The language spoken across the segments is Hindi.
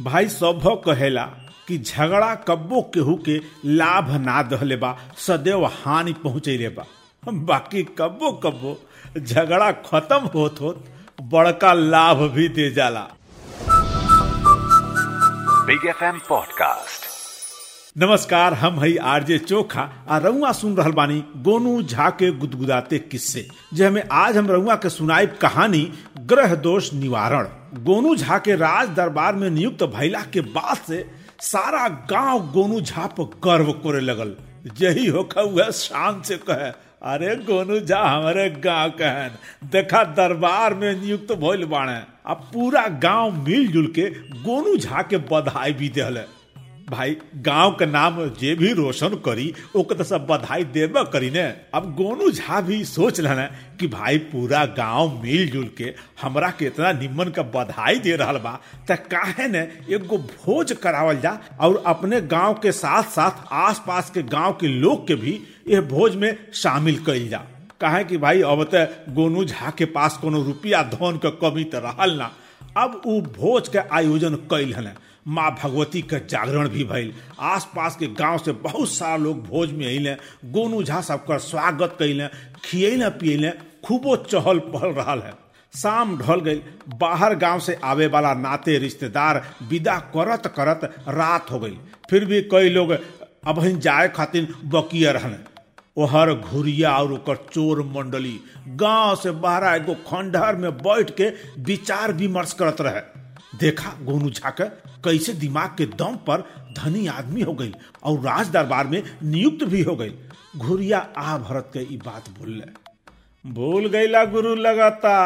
भाई सभ कहेला कि झगड़ा कब्बो केहू के लाभ ना दहले बा सदैव हानि पहुंचैले बा। बाकी कब्बो कब्बो झगड़ा खत्म होत होत बड़का लाभ भी दे जाला। Big F M podcast. नमस्कार हम हई आरजे चोखा आ रउआ सुन रहल बानी गोनू झा के गुदगुदाते किस्से जे हमें आज हम रउआ के सुनाइब कहानी ग्रह दोष निवारण। गोनू झा के राज दरबार में नियुक्त भैला के बाद से सारा गाँव गोनू झा पर गर्व करे लगल। यही होकर वह शान से कहे, अरे गोनू झा, हमारे गाँव कहन, देखा दरबार में नियुक्त भइल बाणे अब पूरा गाँव मिलजुल के गोनू झा के बधाई भी दिले भाई, गाँव के नाम जे भी रोशन करी ओके तो सब बधाई देबे करी ने अब गोनू झा भी सोच रहे कि भाई, पूरा गाँव मिलजुल के हमरा के इतना निम्न का बधाई दे रहा बा, त काहे ने एगो भोज करावल जा, और अपने गाँव के साथ साथ आसपास के गाँव के लोग के भी यह भोज में शामिल कइल जा। काहे कि भाई, अब तो गोनू झा के पास कोनो रुपया धन के कमी तो रहल ना। अब उ भोज के आयोजन कैल हन माँ भगवती के जागरण भी भइल। आसपास के गाँव से बहुत सारा लोग भोज में अइले, गोनू झा सबकर स्वागत कैले खियले पियले, खूबो चहल पहल रहा है। शाम ढल गई, बाहर गाँव से आवे वाला नाते रिश्तेदार विदा करत करत रात हो गई। फिर भी कई लोग अब जाए खातिर बकिया रहने ओहर घुरिया और ओकर चोर मंडली गाँव से बाहर एगो खंडहर में बैठ के विचार विमर्श करत रहे। देखा गोनू झा के कैसे दिमाग के दम पर धनी आदमी हो गई और राज दरबार में नियुक्त भी हो गई। घुरिया आ भरत के बात बोलले भूल गईला गुरु लगाता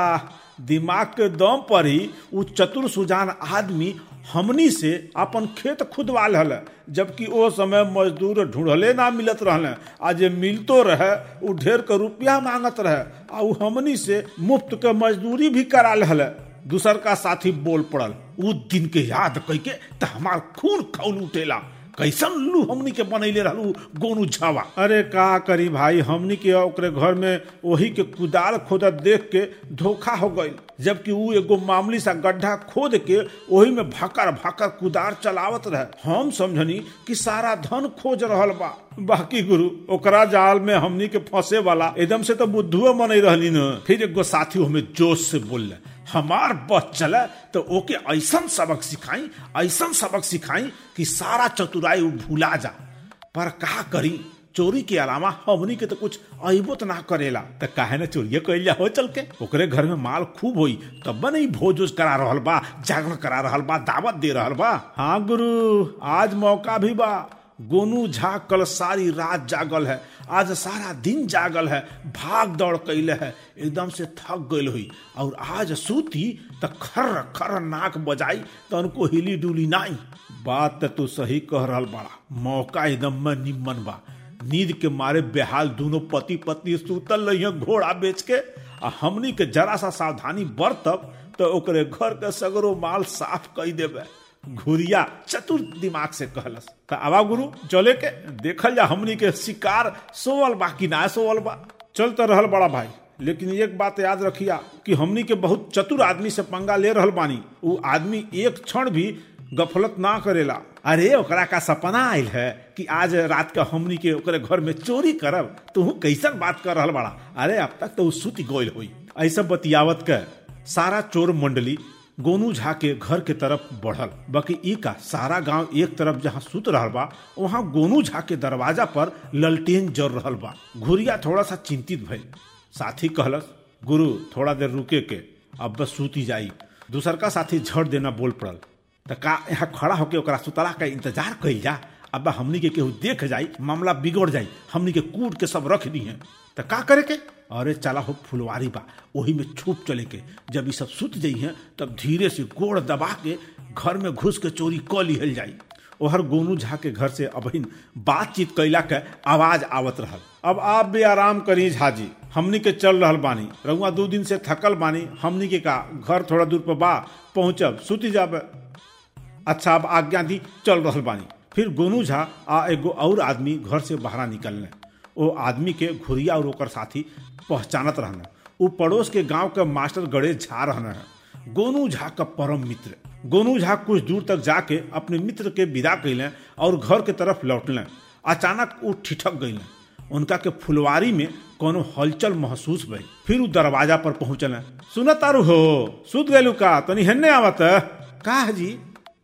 दिमाग के दम पर ही उ चतुर सुजान आदमी हमनी से अपन खेत खुदवा हल जबकि ओ समय मजदूर ढूंढले ना मिलत रहले। आ जे मिलतो रहे, उ ढेर के रुपया मांगत रहे, आ हमनी से मुफ़्त के मजदूरी भी करा हल दूसर का साथी बोल पड़ल उ दिन के याद कई के हमार खून खौल उठेला। कैसन लू हमनी के बनैले रहलू गोनू झावा? अरे का करी भाई, हमनी के ओकरे घर में वही के कुदाल खोदत देख के धोखा हो गई जबकि उ एगो मामूली सा गड्ढा खोद के वही में भकर भकर कुदार चलावत रहे। हम समझनी कि सारा धन खोज रहल बा। बाकी गुरु, ओकरा जाल में हमनी के फंसे वाला, एकदम से तो बुद्धुआ मनई रहली न। फिर एगो साथी हमें जोश से बोलले हमार बस चले तो ओके ऐसन सबक सिखाई, ऐसन सबक सिखाई कि सारा चतुराई भूला जा। पर का करी, चोरी के अलावा हमनी के तो कुछ अबो तो ना करेला। तो काहे ना चोरिये जा हो चल के। ओकरे घर में माल खूब होई, तब नहीं भोज उज करा रहल बा, जागरण करा रहल बा, दावत दे रहल बा। हाँ गुरु, आज मौका भी बा। गोनू झा कल सारी रात जागल है। आज सारा दिन जागल है। भाग दौड़ कैले है। एकदम से थक गई हुई। और आज सूती तो खर खर नाक बजाई तो हिली डुली नहीं बात तो तू सही कह रहा बड़ा। मौका एकदम में निम्न बा। नींद के मारे बेहाल दोनों पति पत्नी सुतल रही घोड़ा बेच के। आ हमनी के जरा सा सावधानी बरतब तो ओकरे घर के सगरो माल साफ़ कई देवे घुरिया, चतुर दिमाग से कहलस। त आवा गुरु, चले के, देखल जा हमनी के शिकार, सोवल बा कि ना सोवल बा। चल तो रहल बड़ा भाई, लेकिन एक बात याद रखिया कि हमनी के बहुत चतुर आदमी से पंगा ले रहल बानी। वो आदमी एक क्षण भी गफलत ना करेला। अरे, ओकरा का सपना आयल है कि आज रात का हमनी के ओकरे घर में चोरी करब, तू कैसन बात कर रहल बड़ा। अरे, अब तक तो सुत गोयल हुई। ऐसा बतियावत के सारा चोर मंडली गोनू झा के घर के तरफ़ बढ़ल। बाकी ई का सारा गाँव एक तरफ़ जहाँ सुत रहल बा, वहाँ गोनू झा के दरवाज़ा पर ललटेन जर रहल बा। घुरिया थोड़ा सा चिंतित भय साथी कहलस, गुरु, थोड़ा देर रुके के, अब बस सूती जाई। दूसर का साथी झड़ देना बोल पड़ल, त का यहाँ खड़ा होके ओकरा सुतला का इंतज़ार कइल जा? अब हमनी के केहू देख जाई, मामला बिगड़ जाई, हमनी के कूट के सब रख दी है त का करे के? अरे चला हो फुलवारी बा वही में छुप चले के। जब ये सब सुत जाई है, तब धीरे से गोड़ दबा के घर में घुस के चोरी क लिहल जाई। ओहर गोनू झा के घर से अबहिन बातचीत कैला के आवाज़ आवत रहल। अब आप भी आराम करी झाजी, हमनी के चल रहल बानी। रउआ दो दिन से थकल बानी, हमनी के का घर थोड़ा दूर पर बा, पहुंचब, सुती जाबे। अच्छा अब आज्ञा दी, चल रहल बानी। फिर गोनू झा आ एगो और आदमी घर से बाहर निकलने। ओ आदमी के घुरिया और ओकर साथी पहचानत रहने। उ पड़ोस के गाँव के मास्टर गणेश झा रहने। है गोनू झा का परम मित्र। गोनू झा कुछ दूर तक जाके अपने मित्र के विदा कैलें और घर के तरफ़ लौटलें। अचानक वो ठिठक गईलें उनका के फुलवारी में कोनो हलचल महसूस भई। फिर वो दरवाज़ा पर पहुंचल। सुनत तारू हो? सुत गलू का? तनी हेन्ने आवत? का जी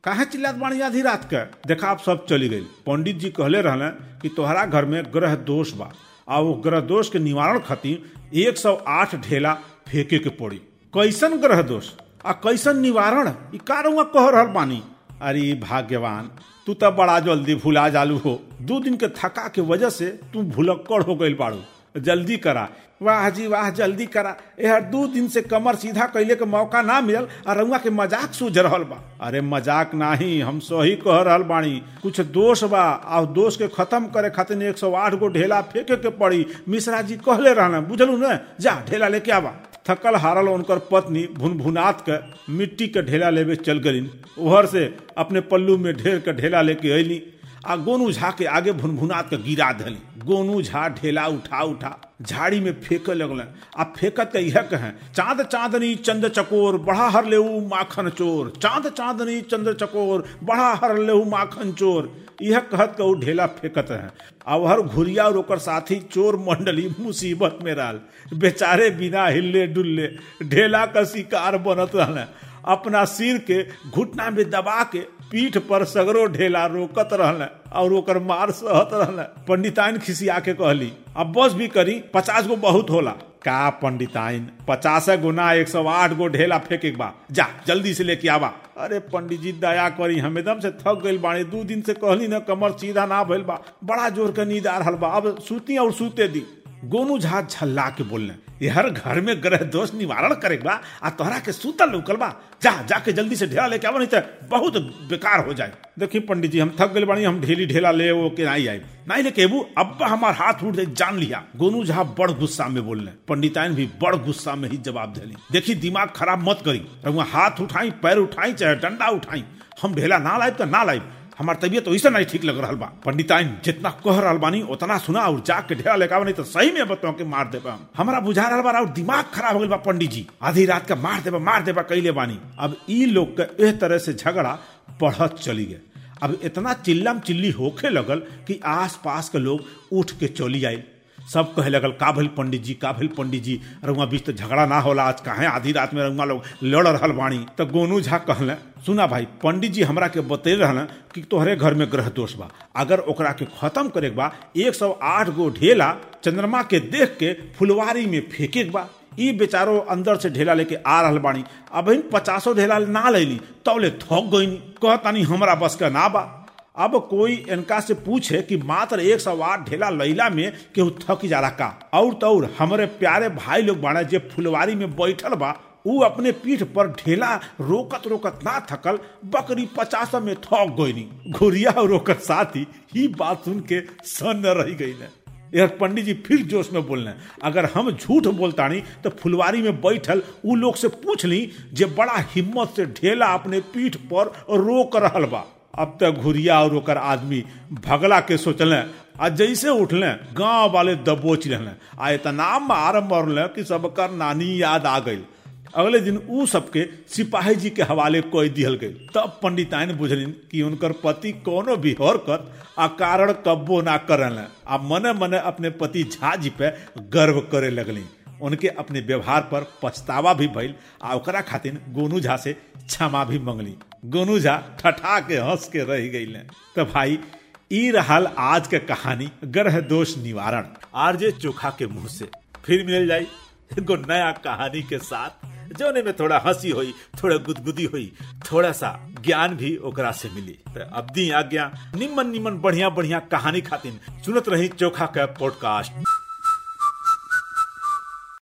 काहे चिल्लात बाणी आधी रात के देखा आप सब चली गई। पंडित जी कहले रहले कि तोहरा घर में ग्रह दोष बा। आ वो ग्रह दोष के निवारण खातिर एक सौ आठ ढेला फेंके के पड़ी। कैसन ग्रह दोष? आ कैसन निवारण? का कह रहल बानी। अरे भाग्यवान, तू तो बड़ा जल्दी भुला जालू हो। दो दिन के थका के वजह से तू भुलक्कड़ हो गई बाड़ू। जल्दी करा। वाह जी, वाह, जल्दी करा। यह दो दिन से कमर सीधा कैले के मौका ना मिलल और रउआ के मज़ाक सूझ रहल बा। अरे मज़ाक नाही, हम सही कह रहल बानी कुछ दोष बा और दोष के खत्म करे खातिर एक सौ आठ गो ढेला फेंके के पड़ी। मिश्रा जी कहले रहना बुझलू न? जा, ढेला लेके आवा। थकल हारल उनकर पत्नी भुनभुनात के मिट्टी के ढेला लेवे चल गलीन। उहर से अपने पल्लू में ढेर के ढेला लेके अली आ गोनू झा के आगे भुनभुनात के गिरा धली। गोनू झा ढेला उठा उठा। झाड़ी में फेंके लगल आ फेंकत यह कहे, चाँद चांदनी चंद चकोर, बढ़ा हर ले माखन चोर। चाँद चांदनी चंद चकोर, बढ़ा हर ले माखन चोर। यह कहत के ढेला फेंकत है अब हर घुरिया और ओकर साथी चोर मंडली मुसीबत में रहल बेचारे बिना हिल्ले डुल्ले ढेला का शिकार बनत रहने अपना सिर के घुटना में दबा के पीठ पर सगरो ढेला रोकत रहल और ओकर मार सहत रहल। पंडिताइन खिसिया के कहली, अब बस भी करी, पचास गो बहुत होला। का पंडिताइन? पचास गुना एक सौ आठ गो ढेला फेंके बा। जा, जल्दी से लेके आवा अरे पंडित जी दया करी, हम एकदम से थक गई बाणी दू दिन से कहली न, कमर सीधा ना भइल बा। बड़ा ज़ोर के नींद आ रहल बा। अब सूती और सूते दी। गोनू झा झल्ला के बोलने हर घर में ग्रह दोष निवारण करेगा आ तोहरा के सूतल उकल बा जा, जाके जल्दी से ढेला लेके आवा नहीं तो बहुत बेकार हो जाए। देखिए पंडित जी, हम थक गए बानी, हम ढेली ढेला ले, वो के नहीं आए। नहीं लेके अबू अब हमार हाथ उठ जान लिया। गोनू झा बड़ गुस्सा में बोलने पंडिताइन भी बड़ गुस्सा में ही जवाब दिली। देखी, दिमाग खराब मत करी। रहुआ हाथ उठाई, पैर उठाई, चाहे डंडा उठाई। हम ढेला ना लाइब तो ना लाइब। हमार तबियत तो ऐसा नहीं ठीक लग रहा बा। पंडिताइन, जितना कह रहा बानी उतना सुना और जाके ढेरा लेके नहीं तो सही में बताओ के मार देबा हमारा बुझा रहा बा और दिमाग खराब हो गया बा पंडित जी आधी रात का मार देबा मार देबा कैले बानी। अब इ लोग के एह तरह से झगड़ा बढ़त चली गए अब इतना चिल्लम चिल्ली होखे लगल कि आस पास के लोग उठ के चली आए सब कहे लगल का भइल पंडित जी का भइल पंडित जी रउआ बीच तो झगड़ा ना होला, आज काहे आधी रात में रउआ लोग लड़ रहल बाणी तो गोनू झा कहले सुना भाई पंडित जी हमरा के बते रहल कि तोहरे घर में ग्रह दोष बा। अगर ओकरा के खत्म करे बा, एक सौ आठ गो ढेला चंद्रमा के देख के फुलवारी में फेंके बा। ई बेचारो अंदर से ढेला लेके आ रहल बानी। अब इन पचासो ढेला ना लेली, तौले थक गई कहतानी, हमरा बस का ना बा। अब कोई इनका से पूछे कि मात्र एक सौ आठ ढेला लैला में केहू थक जाला का? और तौर हमारे प्यारे भाई लोग बाड़े जे फुलवारी में बैठल बा, ऊ अपने पीठ पर ढेला रोकत रोकत ना थकल, बकरी पचास में थक गई घुरिया ओकर साथी ही बात सुन के सन्न रह गई ने यार पंडित जी फिर जोश में बोलने, अगर हम झूठ बोलता बोलतानी तो फुलवारी में बैठल उ लोग से पूछ ली जे बड़ा हिम्मत से ढेला अपने पीठ पर रोक रहल बा। अब तक घुरिया और ओकर आदमी भगला के सोचले, आ जैसे उठले, गाँव वाले दबोच रहे आ इतना मार मरले कि सबकर नानी याद आ गई अगले दिन उ सबके सिपाही जी के हवाले कोई दिहल गई तब पंडिताइन बुझलिन कि उनकर पति कोनो भी हरकत आ कारण कब्बो ना करल। आ मने मने अपने पति झा जी पे गर्व करे लगली उनके अपने व्यवहार पर पछतावा भी भइल, आ ओकरा खातिर गोनू झा से क्षमा भी मंगली गोनू ठठा के हंस के रह गई तो भाई, ई रहल आज के कहानी, ग्रह दोष निवारण। आरजे चोखा के मुँह से फिर मिल जाई। एगो नया कहानी के साथ, जोने में थोड़ा हँसी हुई, थोड़ा गुदगुदी हुई, थोड़ा सा ज्ञान भी ओकरा से मिली। तो अब दी आज्ञा निमन निमन बढ़िया बढ़िया कहानी खातिर सुनत रही चोखा का पॉडकास्ट